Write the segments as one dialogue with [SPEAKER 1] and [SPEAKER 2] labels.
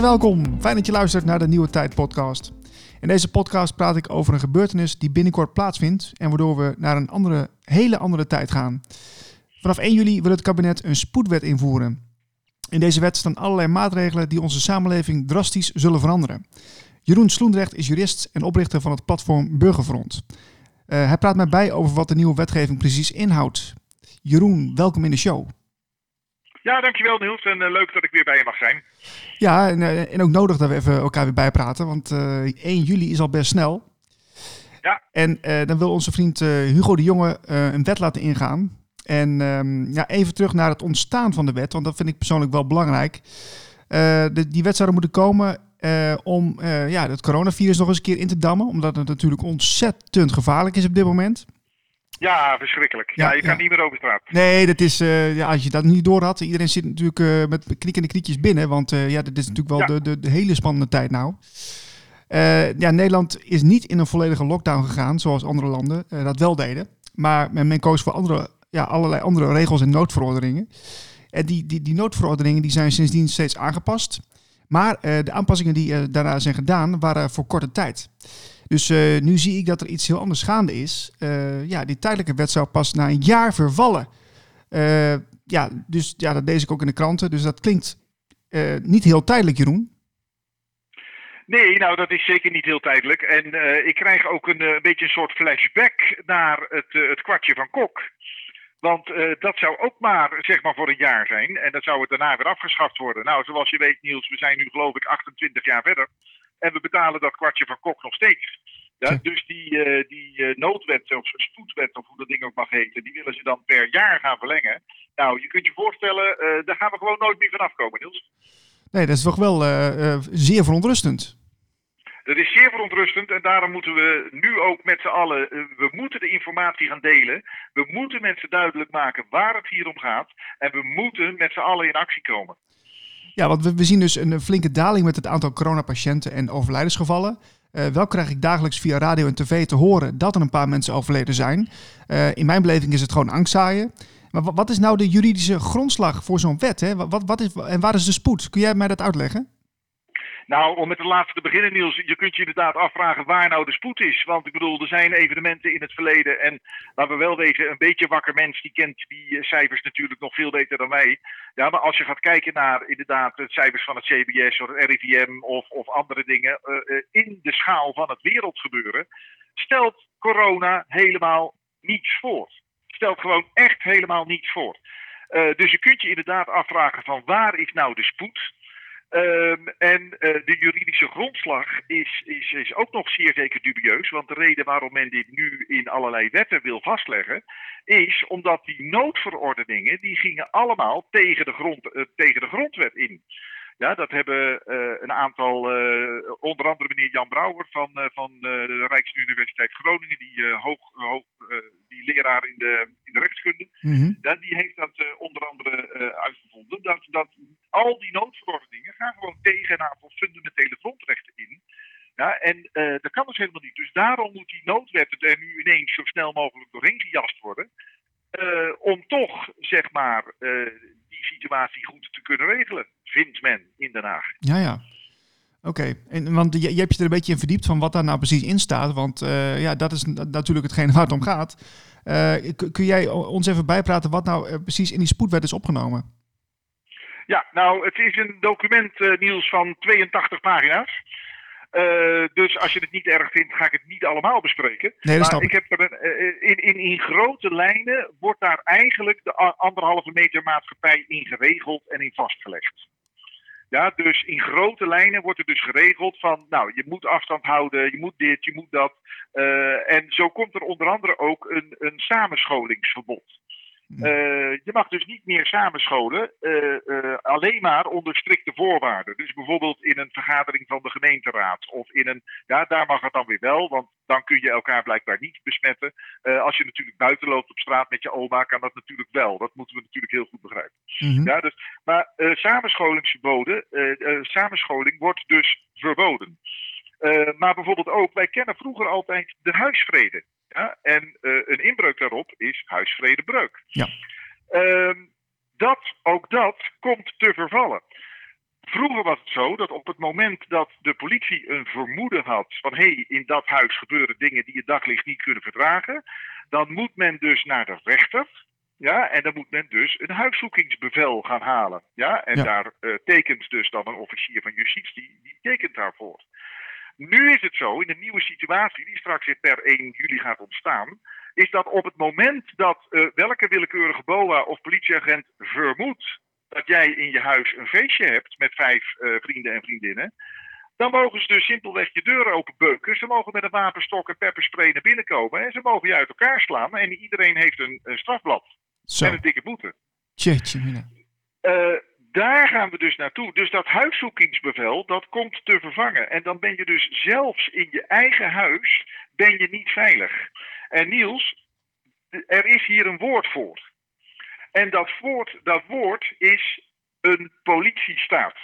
[SPEAKER 1] Welkom. Fijn dat je luistert naar de Nieuwe Tijd podcast. In deze podcast praat ik over een gebeurtenis die binnenkort plaatsvindt en waardoor we naar een andere, hele andere tijd gaan. Vanaf 1 juli wil het kabinet een spoedwet invoeren. In deze wet staan allerlei maatregelen die onze samenleving drastisch zullen veranderen. Jeroen Sloendrecht is jurist en oprichter van het platform Burgerfront. Uh, hij praat mij bij over wat de nieuwe wetgeving precies inhoudt. Jeroen, welkom in de show.
[SPEAKER 2] Ja, dankjewel Niels en uh, leuk dat ik weer bij je mag zijn.
[SPEAKER 1] Ja, en, uh, en ook nodig dat we even elkaar weer bijpraten, want 1 juli is al best snel.
[SPEAKER 2] Ja.
[SPEAKER 1] En dan wil onze vriend Hugo de Jonge een wet laten ingaan. En um, ja, even terug naar het ontstaan van de wet, want dat vind ik persoonlijk wel belangrijk. De, die wet zou er moeten komen uh, om uh, ja, het coronavirus nog eens een keer in te dammen. Omdat het natuurlijk ontzettend gevaarlijk is op dit moment.
[SPEAKER 2] Ja, verschrikkelijk. Ja, ja je kan niet meer over straat.
[SPEAKER 1] Nee, dat is, uh, ja, als je dat niet door had. Iedereen zit natuurlijk met knikkende knietjes binnen. Want ja, dat is natuurlijk wel de, de, de, hele spannende tijd nou. ja, Nederland is niet in een volledige lockdown gegaan, zoals andere landen dat wel deden. Maar men, men koos voor andere, ja, allerlei andere regels en noodverordeningen. En die, die, die noodverordeningen die zijn sindsdien steeds aangepast. Maar uh, de aanpassingen die uh, daarna zijn gedaan, waren voor korte tijd. Dus uh, nu zie ik dat er iets heel anders gaande is. ja, die tijdelijke wet zou pas na een jaar vervallen. ja, dus ja, dat lees ik ook in de kranten. Dus dat klinkt niet heel tijdelijk, Jeroen.
[SPEAKER 2] Nee, nou dat is zeker niet heel tijdelijk. En ik krijg ook een, beetje een soort flashback naar het, het kwartje van Kok. Want dat zou ook maar, zeg maar, voor een jaar zijn. En dat zou het daarna weer afgeschaft worden. Nou, zoals je weet, Niels, we zijn nu geloof ik 28 jaar verder. En we betalen dat kwartje van Kok nog steeds. Ja, dus die, uh, die uh, noodwet of spoedwet, of hoe dat ding ook mag heten, die willen ze dan per jaar gaan verlengen. Nou, je kunt je voorstellen, daar gaan we gewoon nooit meer vanaf komen, Niels.
[SPEAKER 1] Nee, dat is toch wel zeer verontrustend.
[SPEAKER 2] Dat is zeer verontrustend en daarom moeten we nu ook met z'n allen, eh, we moeten de informatie gaan delen. We moeten mensen duidelijk maken waar het hier om gaat. En we moeten met z'n allen in actie komen.
[SPEAKER 1] Ja, want we, zien dus een flinke daling met het aantal coronapatiënten en overlijdensgevallen. Uh, wel krijg ik dagelijks via radio en tv te horen dat er een paar mensen overleden zijn. Uh, in mijn beleving is het gewoon angstzaaien. Maar wat is nou de juridische grondslag voor zo'n wet? Hè? Wat, wat is, en waar is de spoed? Kun jij mij dat uitleggen?
[SPEAKER 2] Nou, om met de laatste te beginnen, Niels, je kunt je inderdaad afvragen waar nou de spoed is. Want ik bedoel, er zijn evenementen in het verleden. En laten we wel wezen, een beetje wakker mens die kent die eh, cijfers natuurlijk nog veel beter dan wij. Ja, maar als je gaat kijken naar inderdaad de cijfers van het CBS of het RIVM of, of andere dingen uh, in de schaal van het wereldgebeuren, stelt corona helemaal niets voor. Stelt gewoon echt helemaal niets voor. Dus je kunt je inderdaad afvragen van waar is nou de spoed? Um, en uh, de juridische grondslag is, is, is ook nog zeer zeker dubieus. Want de reden waarom men dit nu in allerlei wetten wil vastleggen, is omdat die noodverordeningen, die gingen allemaal tegen de, grond, uh, tegen de grondwet in. Ja, dat hebben uh, een aantal, uh, onder andere meneer Jan Brouwer van, uh, van de Rijksuniversiteit Groningen, die, hoog, hoog, die leraar in de, in de rechtskunde, mm -hmm. die heeft dat onder andere uitgevonden. Dat, dat al die noodverordeningen gaan gewoon tegen een aantal fundamentele grondrechten in. Ja, en dat kan dus helemaal niet. Dus daarom moet die noodwet er nu ineens zo snel mogelijk doorheen gejast worden. om toch, zeg maar, die situatie goed te kunnen regelen, vindt men in Den Haag.
[SPEAKER 1] Ja, ja. Oké, en want je, je hebt je er een beetje in verdiept van wat daar nou precies in staat. Want uh, ja, dat is natuurlijk hetgeen waar het om gaat. Uh, kun jij ons even bijpraten wat nou uh, precies in die spoedwet is opgenomen?
[SPEAKER 2] Ja, nou, het is een document, Niels, van 82 pagina's. Dus als je het niet erg vindt, ga ik het niet allemaal bespreken.
[SPEAKER 1] Nee, dat
[SPEAKER 2] maar ik heb er een, in, in, in grote lijnen wordt daar eigenlijk de anderhalve meter maatschappij in geregeld en in vastgelegd. Ja, dus in grote lijnen wordt er dus geregeld van, nou, je moet afstand houden, je moet dit, je moet dat. Uh, en zo komt er onder andere ook een, een samenscholingsverbod. Uh, je mag dus niet meer samenscholen, uh, uh, alleen maar onder strikte voorwaarden. Dus bijvoorbeeld in een vergadering van de gemeenteraad. Of in een, ja, daar mag het dan weer wel, want dan kun je elkaar blijkbaar niet besmetten. als je natuurlijk buiten loopt op straat met je oma, kan dat natuurlijk wel. Dat moeten we natuurlijk heel goed begrijpen. Mm -hmm. ja, dus, maar samenscholingsverboden, samenscholing wordt dus verboden. maar bijvoorbeeld ook, wij kennen vroeger altijd de huisvrede. Ja? En uh, een inbreuk daarop is huisvredebreuk.
[SPEAKER 1] Ja.
[SPEAKER 2] Uh, dat, ook dat komt te vervallen. Vroeger was het zo dat op het moment dat de politie een vermoeden had van hé, hey, in dat huis gebeuren dingen die het daglicht niet kunnen verdragen, dan moet men dus naar de rechter. Ja, en dan moet men dus een huiszoekingsbevel gaan halen. Ja, en daar uh, tekent dus dan een officier van justitie, die tekent daarvoor. Nu is het zo, in de nieuwe situatie die straks per 1 juli gaat ontstaan, is dat op het moment dat uh, welke willekeurige BOA of politieagent vermoedt dat jij in je huis een feestje hebt met vijf uh, vrienden en vriendinnen, dan mogen ze dus simpelweg je deuren openbeuken. Ze mogen met een wapenstok en pepperspray naar binnen komen en ze mogen je uit elkaar slaan en iedereen heeft een, een strafblad Zo. en een dikke boete.
[SPEAKER 1] Tjeetje,
[SPEAKER 2] uh, daar gaan we dus naartoe. Dus dat huiszoekingsbevel, dat komt te vervangen. En dan ben je dus zelfs in je eigen huis, ben je niet veilig. En Niels, er is hier een woord voor. En dat woord, dat woord is een politiestaat.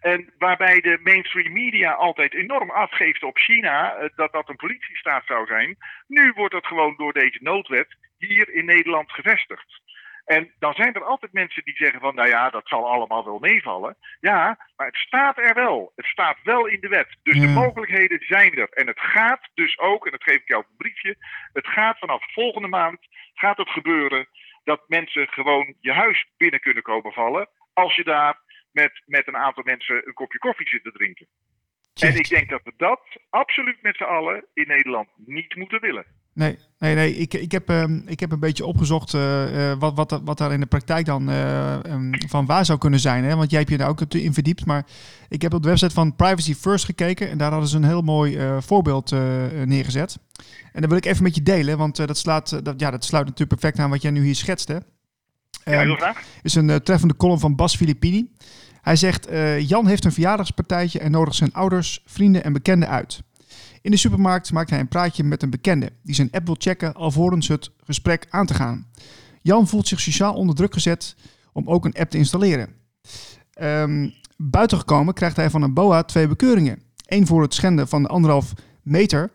[SPEAKER 2] En waarbij de mainstream media altijd enorm afgeeft op China eh, dat dat een politiestaat zou zijn, nu wordt dat gewoon door deze noodwet hier in Nederland gevestigd. En dan zijn er altijd mensen die zeggen van, nou ja, dat zal allemaal wel meevallen. Ja, maar het staat er wel. Het staat wel in de wet. Dus de mogelijkheden zijn er. En het gaat dus ook, en dat geef ik jou op een briefje, het gaat vanaf volgende maand, gaat het gebeuren dat mensen gewoon je huis binnen kunnen komen vallen. Als je daar met, met een aantal mensen een kopje koffie zit te drinken. En ik denk dat we dat absoluut met z'n allen in Nederland niet moeten willen.
[SPEAKER 1] Nee, nee, nee. Ik, ik, heb, uh, ik heb een beetje opgezocht uh, wat, wat, wat daar in de praktijk dan uh, um, van waar zou kunnen zijn. Hè? Want jij hebt je daar ook in verdiept. Maar ik heb op de website van Privacy First gekeken. En daar hadden ze een heel mooi voorbeeld neergezet. En dat wil ik even met je delen. Want dat, slaat, dat, ja, dat sluit natuurlijk perfect aan wat jij nu hier schetst. Hè?
[SPEAKER 2] ja, heel ehm, graag.
[SPEAKER 1] is een treffende column van Bas Filippini. Hij zegt, Jan heeft een verjaardagspartijtje en nodigt zijn ouders, vrienden en bekenden uit. In de supermarkt maakt hij een praatje met een bekende die zijn app wil checken alvorens het gesprek aan te gaan. Jan voelt zich sociaal onder druk gezet om ook een app te installeren. Um, buiten gekomen krijgt hij van een BOA twee bekeuringen. Eén voor het schenden van de anderhalf meter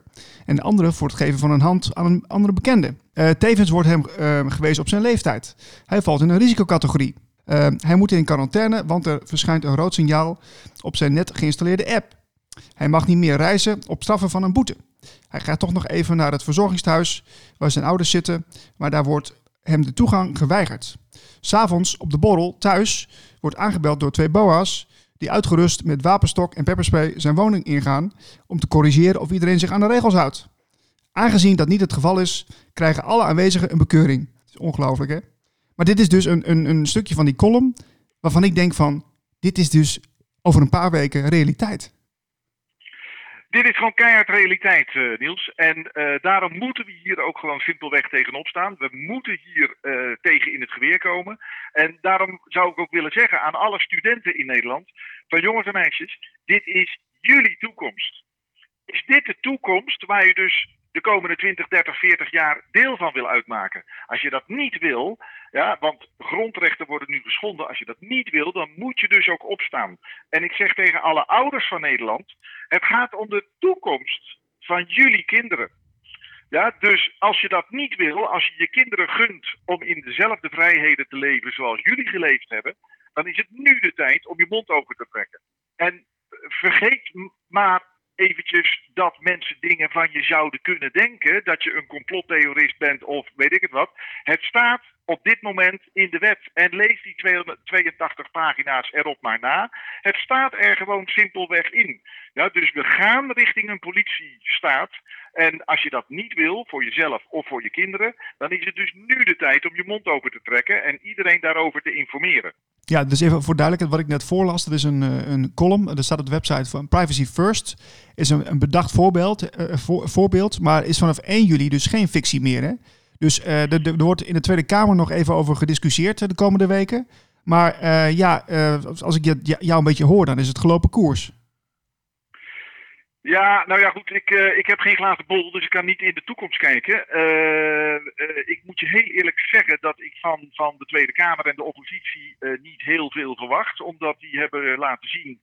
[SPEAKER 1] en de andere voor het geven van een hand aan een andere bekende. Uh, tevens wordt hem uh, gewezen op zijn leeftijd. Hij valt in een risicocategorie. Uh, hij moet in quarantaine, want er verschijnt een rood signaal op zijn net geïnstalleerde app. Hij mag niet meer reizen op straffen van een boete. Hij gaat toch nog even naar het verzorgingstehuis waar zijn ouders zitten, maar daar wordt hem de toegang geweigerd. S'avonds op de borrel thuis wordt aangebeld door twee boa's die uitgerust met wapenstok en pepperspray zijn woning ingaan om te corrigeren of iedereen zich aan de regels houdt. Aangezien dat niet het geval is, krijgen alle aanwezigen een bekeuring. Het is ongelooflijk hè? Maar dit is dus een, een, een stukje van die column waarvan ik denk van, dit is dus over een paar weken realiteit.
[SPEAKER 2] Dit is gewoon keihard realiteit, uh, Niels. En uh, daarom moeten we hier ook gewoon simpelweg tegenop staan. We moeten hier uh, tegen in het geweer komen. En daarom zou ik ook willen zeggen aan alle studenten in Nederland: van jongens en meisjes, dit is jullie toekomst. Is dit de toekomst waar je dus de komende 20, 30, 40 jaar deel van wil uitmaken. Als je dat niet wil, ja, want grondrechten worden nu geschonden. Als je dat niet wil, dan moet je dus ook opstaan. En ik zeg tegen alle ouders van Nederland: het gaat om de toekomst van jullie kinderen. Ja, dus als je dat niet wil, als je je kinderen gunt om in dezelfde vrijheden te leven zoals jullie geleefd hebben, dan is het nu de tijd om je mond open te trekken. En vergeet maar eventjes dat mensen dingen van je zouden kunnen denken. Dat je een complottheorist bent of weet ik het wat. Het staat op dit moment in de wet. En lees die 282 pagina's erop maar na. Het staat er gewoon simpelweg in. Ja, dus we gaan richting een politiestaat. En als je dat niet wil, voor jezelf of voor je kinderen, dan is het dus nu de tijd om je mond open te trekken en iedereen daarover te informeren.
[SPEAKER 1] Ja, dus even voor duidelijkheid, wat ik net voorlas, dat is een, eh, een column. Er staat op de website van Privacy First. Is een, een bedacht voorbeeld, uh, voor, voorbeeld, maar is vanaf 1 juli dus geen fictie meer. Hè? Dus uh, er, wordt in de Tweede Kamer nog even over gediscussieerd de komende weken. Maar ja, als ik jou een beetje hoor, dan is het gelopen koers.
[SPEAKER 2] Ja, nou ja, goed. Ik, ik heb geen glazen bol, dus ik kan niet in de toekomst kijken. Ik moet je heel eerlijk zeggen dat ik van, van de Tweede Kamer en de oppositie niet heel veel verwacht. Omdat die hebben laten zien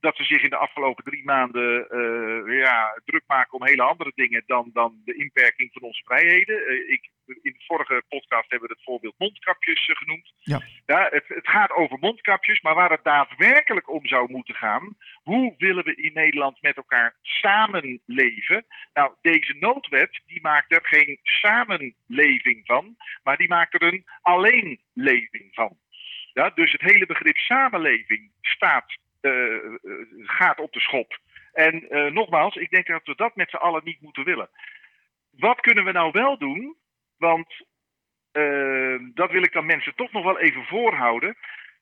[SPEAKER 2] dat ze zich in de afgelopen drie maanden uh, ja, druk maken om hele andere dingen dan, dan de inperking van onze vrijheden. Uh, ik, in de vorige podcast hebben we het voorbeeld mondkapjes uh, genoemd. Ja. Ja, het, het, gaat over mondkapjes, maar waar het daadwerkelijk om zou moeten gaan, hoe willen we in Nederland met elkaar samenleven? Nou, deze noodwet die maakt er geen samenleving van, maar die maakt er een alleenleving van. Ja, dus het hele begrip samenleving staat eh, eh, gaat op de schop. En eh, nogmaals, ik denk dat we dat met z'n allen niet moeten willen. Wat kunnen we nou wel doen? Want dat wil ik dan mensen toch nog wel even voorhouden.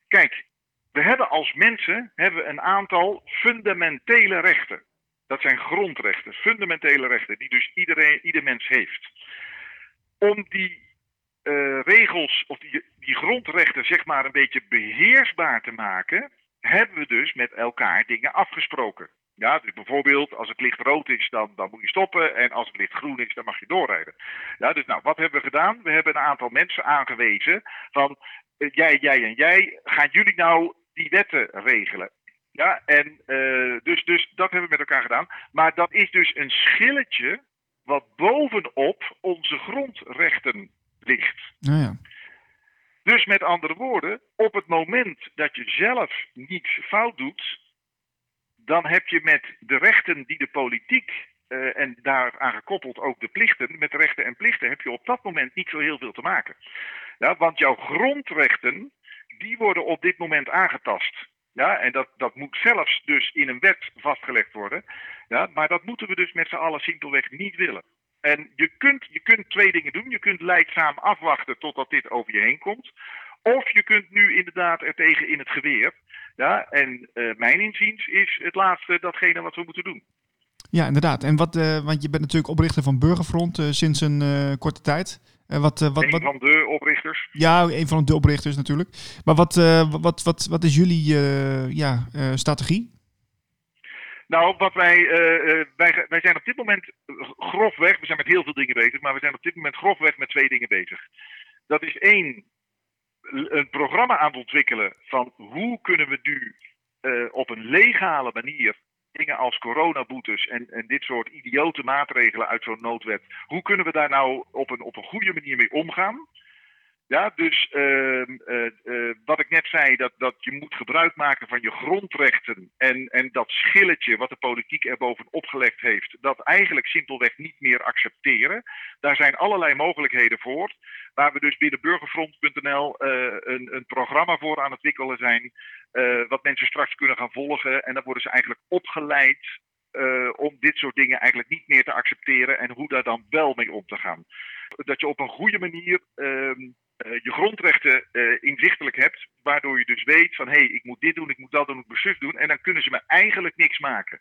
[SPEAKER 2] Kijk, we hebben als mensen hebben een aantal fundamentele rechten. Dat zijn grondrechten, fundamentele rechten, die dus iedereen, ieder mens heeft. Om die regels of die, die grondrechten zeg maar een beetje beheersbaar te maken, hebben we dus met elkaar dingen afgesproken. Ja, dus bijvoorbeeld als het licht rood is, dan, dan moet je stoppen. En als het licht groen is, dan mag je doorrijden. Ja, dus nou, wat hebben we gedaan? We hebben een aantal mensen aangewezen van eh, jij, jij en jij, gaan jullie nou die wetten regelen? Ja, en uh, dus, dus dat hebben we met elkaar gedaan. Maar dat is dus een schilletje wat bovenop onze grondrechten ligt. Nou ja. Dus met andere woorden, op het moment dat je zelf niets fout doet, dan heb je met de rechten die de politiek uh, en daaraan gekoppeld ook de plichten, met rechten en plichten heb je op dat moment niet zo heel veel te maken. Ja, want jouw grondrechten, die worden op dit moment aangetast. Ja, en dat, dat moet zelfs dus in een wet vastgelegd worden. Ja, maar dat moeten we dus met z'n allen simpelweg niet willen. En je kunt, je kunt twee dingen doen. Je kunt leidzaam afwachten totdat dit over je heen komt. Of je kunt nu inderdaad er tegen in het geweer. Ja, en uh, mijn inziens is het laatste datgene wat we moeten doen.
[SPEAKER 1] Ja, inderdaad. En wat, uh, want je bent natuurlijk oprichter van Burgerfront uh, sinds een korte tijd.
[SPEAKER 2] wat, wat, een wat, van de oprichters.
[SPEAKER 1] Ja, een van de oprichters natuurlijk. Maar wat, wat, wat, wat is jullie ja, strategie?
[SPEAKER 2] Nou, wat wij, uh, wij, wij zijn op dit moment grofweg, we zijn met heel veel dingen bezig, maar we zijn op dit moment grofweg met twee dingen bezig. Dat is één, een programma aan het ontwikkelen van hoe kunnen we nu uh, op een legale manier dingen als coronaboetes en, en dit soort idiote maatregelen uit zo'n noodwet, hoe kunnen we daar nou op een, op een goede manier mee omgaan? Ja, dus uh, uh, wat ik net zei, dat, dat je moet gebruik maken van je grondrechten. En, en dat schilletje wat de politiek er bovenop gelegd heeft, dat eigenlijk simpelweg niet meer accepteren. Daar zijn allerlei mogelijkheden voor. Waar we dus binnen burgerfront.nl een, een programma voor aan het wikkelen zijn. wat mensen straks kunnen gaan volgen. En dan worden ze eigenlijk opgeleid om dit soort dingen eigenlijk niet meer te accepteren. En hoe daar dan wel mee om te gaan. Dat je op een goede manier. Ehm, je grondrechten uh, inzichtelijk hebt, waardoor je dus weet van hé, hey, ik moet dit doen, ik moet dat doen, ik moet zus doen, en dan kunnen ze me eigenlijk niks maken.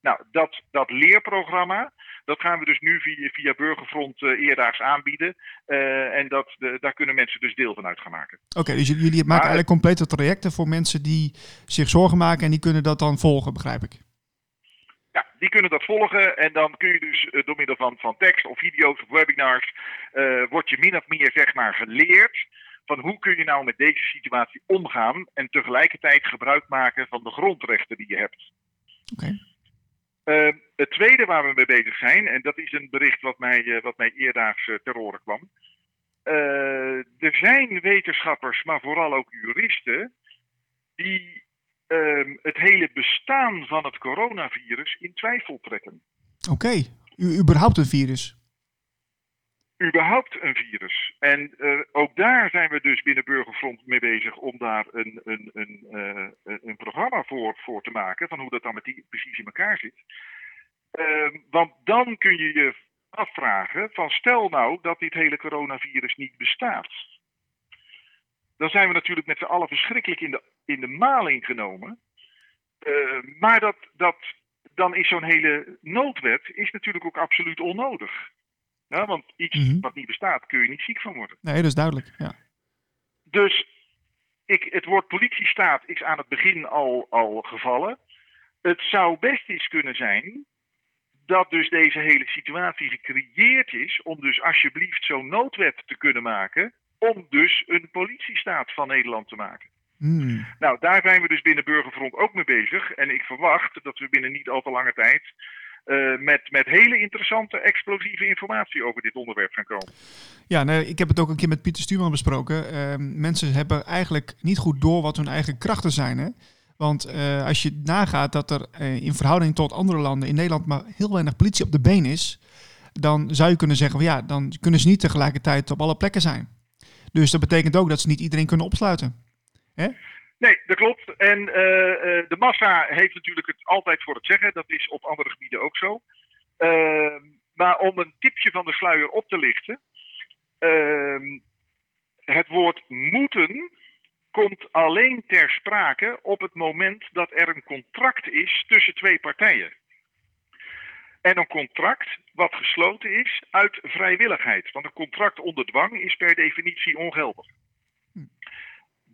[SPEAKER 2] Nou, dat, dat leerprogramma, dat gaan we dus nu via, via Burgerfront uh, eerdaags aanbieden. en dat, de, daar kunnen mensen dus deel van uit gaan maken.
[SPEAKER 1] Oké, dus jullie maken maar, eigenlijk complete trajecten voor mensen die zich zorgen maken en die kunnen dat dan volgen, begrijp ik?
[SPEAKER 2] Die kunnen dat volgen en dan kun je dus uh, door middel van, van tekst of video's of webinars, uh, word je min of meer zeg maar geleerd van hoe kun je nou met deze situatie omgaan en tegelijkertijd gebruik maken van de grondrechten die je hebt. Oké. Okay. Uh, het tweede waar we mee bezig zijn, en dat is een bericht wat mij, uh, wat mij eerdaags ter oren kwam. er zijn wetenschappers, maar vooral ook juristen, die um, het hele bestaan van het coronavirus in twijfel trekken.
[SPEAKER 1] Oké, okay. überhaupt een virus?
[SPEAKER 2] Überhaupt een virus. En uh, ook daar zijn we dus binnen Burgerfront mee bezig om daar een, een, een, uh, een programma voor, voor te maken, van hoe dat dan met die precies in elkaar zit. Uh, want dan kun je je afvragen van stel nou dat dit hele coronavirus niet bestaat dan zijn we natuurlijk met z'n allen verschrikkelijk in de, in de maling genomen. Uh, maar dat, dat, dan is zo'n hele noodwet is natuurlijk ook absoluut onnodig. Ja, want iets mm -hmm. wat niet bestaat, kun je niet ziek van worden.
[SPEAKER 1] Nee, dat is duidelijk. Ja.
[SPEAKER 2] Dus ik, het woord politiestaat is aan het begin al, al gevallen. Het zou best eens kunnen zijn dat dus deze hele situatie gecreëerd is om dus alsjeblieft zo'n noodwet te kunnen maken om dus een politiestaat van Nederland te maken. Hmm. Nou, daar zijn we dus binnen Burgerfront ook mee bezig. En ik verwacht dat we binnen niet al te lange tijd uh, met, met hele interessante, explosieve informatie over dit onderwerp gaan komen.
[SPEAKER 1] Ja, nee, ik heb het ook een keer met Pieter Stuurman besproken. Uh, mensen hebben eigenlijk niet goed door wat hun eigen krachten zijn. Hè? Want uh, als je nagaat dat er uh, in verhouding tot andere landen in Nederland maar heel weinig politie op de been is, dan zou je kunnen zeggen, van, ja, dan kunnen ze niet tegelijkertijd op alle plekken zijn. Dus dat betekent ook dat ze niet iedereen kunnen opsluiten. Hè?
[SPEAKER 2] Nee, dat klopt. En uh, de massa heeft natuurlijk het altijd voor het zeggen. Dat is op andere gebieden ook zo. Uh, maar om een tipje van de sluier op te lichten. Uh, het woord moeten komt alleen ter sprake op het moment dat er een contract is tussen twee partijen. En een contract wat gesloten is uit vrijwilligheid. Want een contract onder dwang is per definitie ongeldig.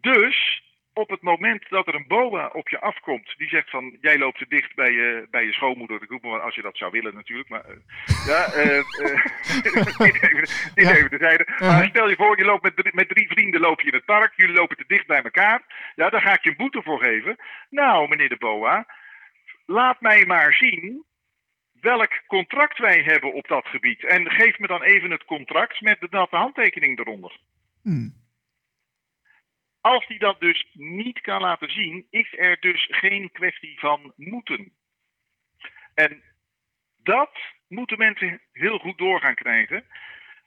[SPEAKER 2] Dus op het moment dat er een boa op je afkomt, die zegt van jij loopt te dicht bij je, bij je schoonmoeder, ik roep maar als je dat zou willen natuurlijk, maar uh, ja, uh, uh, even, terzijde. Maar stel je voor, je loopt met, met drie vrienden loop je in het park, jullie lopen te dicht bij elkaar, ja, daar ga ik je een boete voor geven. Nou, meneer de boa, laat mij maar zien welk contract wij hebben op dat gebied en geef me dan even het contract met de natte handtekening eronder. Hmm. Als hij dat dus niet kan laten zien, is er dus geen kwestie van moeten. En dat moeten mensen heel goed door gaan krijgen.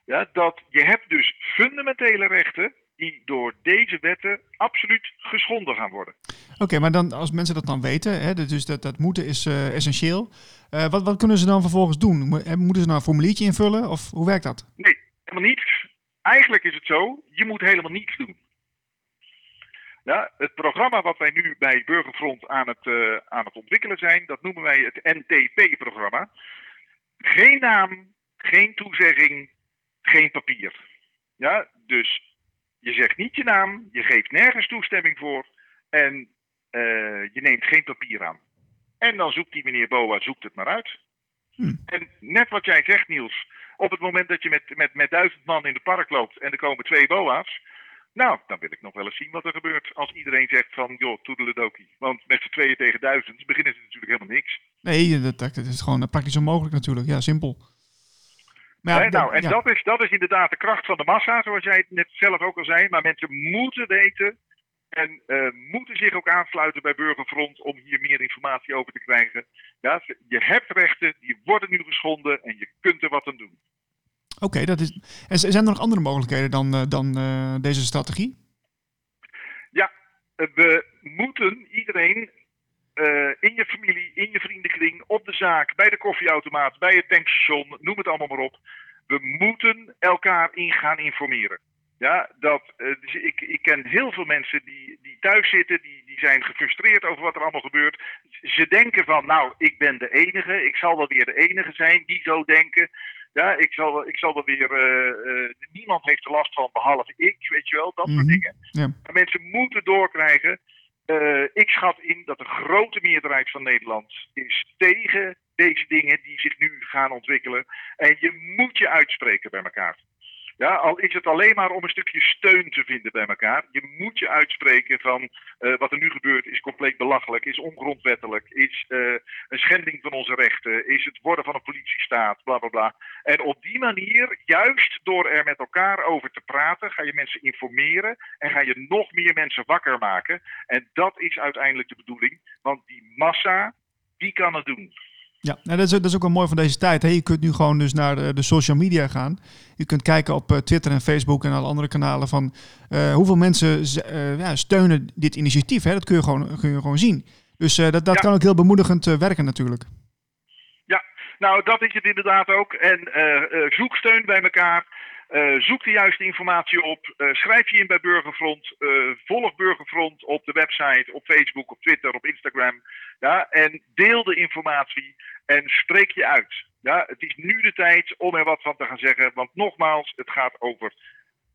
[SPEAKER 2] Ja, dat je hebt dus fundamentele rechten die door deze wetten absoluut geschonden gaan worden.
[SPEAKER 1] Oké, maar dan, als mensen dat dan weten, hè, dus dat, dat moeten is uh, essentieel. Uh, wat, wat kunnen ze dan vervolgens doen? Moeten ze nou een formuliertje invullen of hoe werkt dat?
[SPEAKER 2] Nee, helemaal niets. Eigenlijk is het zo, je moet helemaal niets doen. Ja, het programma wat wij nu bij Burgerfront aan het, uh, aan het ontwikkelen zijn, dat noemen wij het NTP-programma. Geen naam, geen toezegging, geen papier. Ja, dus je zegt niet je naam, je geeft nergens toestemming voor en uh, je neemt geen papier aan. En dan zoekt die meneer Boa, zoekt het maar uit. Hm. En net wat jij zegt, Niels, op het moment dat je met, met, met duizend man in de park loopt en er komen twee boa's, nou, dan wil ik nog wel eens zien wat er gebeurt als iedereen zegt van, joh, toedeledokie. Want met z'n tweeën tegen duizend beginnen ze natuurlijk helemaal niks.
[SPEAKER 1] Nee, dat, dat is gewoon praktisch onmogelijk natuurlijk. Ja, simpel.
[SPEAKER 2] Maar ja, nou, en dat, is, dat is inderdaad de kracht van de massa, zoals jij het net zelf ook al zei. Maar mensen moeten weten en uh, moeten zich ook aansluiten bij Burgerfront om hier meer informatie over te krijgen. Ja, je hebt rechten, die worden nu geschonden en je kunt er wat aan doen.
[SPEAKER 1] Oké, dat is. En zijn er nog andere mogelijkheden dan, uh, dan uh, deze strategie?
[SPEAKER 2] Ja, we moeten iedereen in je familie, in je vriendenkring, op de zaak, bij de koffieautomaat, bij het tankstation, noem het allemaal maar op. We moeten elkaar in gaan informeren. Ja, dat, dus ik, ik ken heel veel mensen die, die thuis zitten, die, die zijn gefrustreerd over wat er allemaal gebeurt. Ze denken van, nou, ik ben de enige, ik zal wel weer de enige zijn die zo denken. Ja, ik zal, ik zal er weer. Uh, niemand heeft er last van behalve ik, weet je wel, dat soort mhm. dingen. Ja. Maar mensen moeten doorkrijgen. Uh, ik schat in dat de grote meerderheid van Nederland is tegen deze dingen die zich nu gaan ontwikkelen. En je moet je uitspreken bij elkaar. Ja, al is het alleen maar om een stukje steun te vinden bij elkaar. Je moet je uitspreken van uh, wat er nu gebeurt is compleet belachelijk, is ongrondwettelijk, is uh, een schending van onze rechten, is het worden van een politiestaat, bla bla bla. En op die manier, juist door er met elkaar over te praten, ga je mensen informeren en ga je nog meer mensen wakker maken. En dat is uiteindelijk de bedoeling, want die massa, die kan het doen.
[SPEAKER 1] Ja, nou, dat, is, dat is ook wel mooi van deze tijd. Hè? Je kunt nu gewoon dus naar de, de social media gaan. Je kunt kijken op uh, Twitter en Facebook en alle andere kanalen van uh, hoeveel mensen uh, ja, steunen dit initiatief. Hè? Dat kun je gewoon, kun je gewoon zien. Dus dat, dat ja. kan ook heel bemoedigend werken natuurlijk.
[SPEAKER 2] Ja, nou dat is het inderdaad ook. En zoek steun bij elkaar. Uh, zoek de juiste informatie op. Uh, schrijf je in bij Burgerfront. Uh, volg Burgerfront op de website, op Facebook, op Twitter, op Instagram. Ja, en deel de informatie en spreek je uit. Ja, het is nu de tijd om er wat van te gaan zeggen. Want nogmaals, het gaat over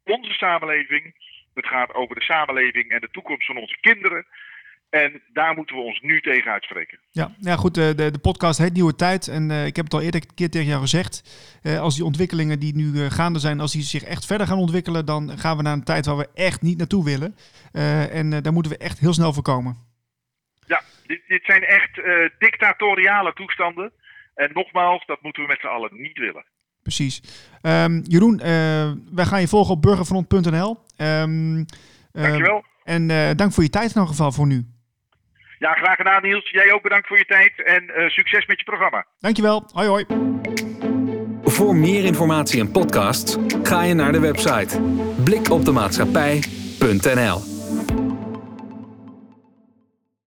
[SPEAKER 2] onze samenleving. Het gaat over de samenleving en de toekomst van onze kinderen. En daar moeten we ons nu tegen uitspreken.
[SPEAKER 1] Ja, ja goed. De, de, de podcast heet Nieuwe Tijd. En ik heb het al eerder een keer tegen jou gezegd. als die ontwikkelingen die nu gaande zijn, als die zich echt verder gaan ontwikkelen, dan gaan we naar een tijd waar we echt niet naartoe willen. en daar moeten we echt heel snel voorkomen.
[SPEAKER 2] Ja, dit, dit zijn echt dictatoriale toestanden. En nogmaals, dat moeten we met z'n allen niet willen.
[SPEAKER 1] Precies. Um, Jeroen, wij gaan je volgen op burgerfront.nl. Um,
[SPEAKER 2] ehm, Dankjewel.
[SPEAKER 1] En dank voor je tijd in ieder geval voor nu.
[SPEAKER 2] Ja, graag gedaan Niels. Jij ook bedankt voor je tijd en uh, succes met je programma.
[SPEAKER 1] Dankjewel. Hoi hoi.
[SPEAKER 3] Voor meer informatie en podcasts ga je naar de website blikopdemaatschappij.nl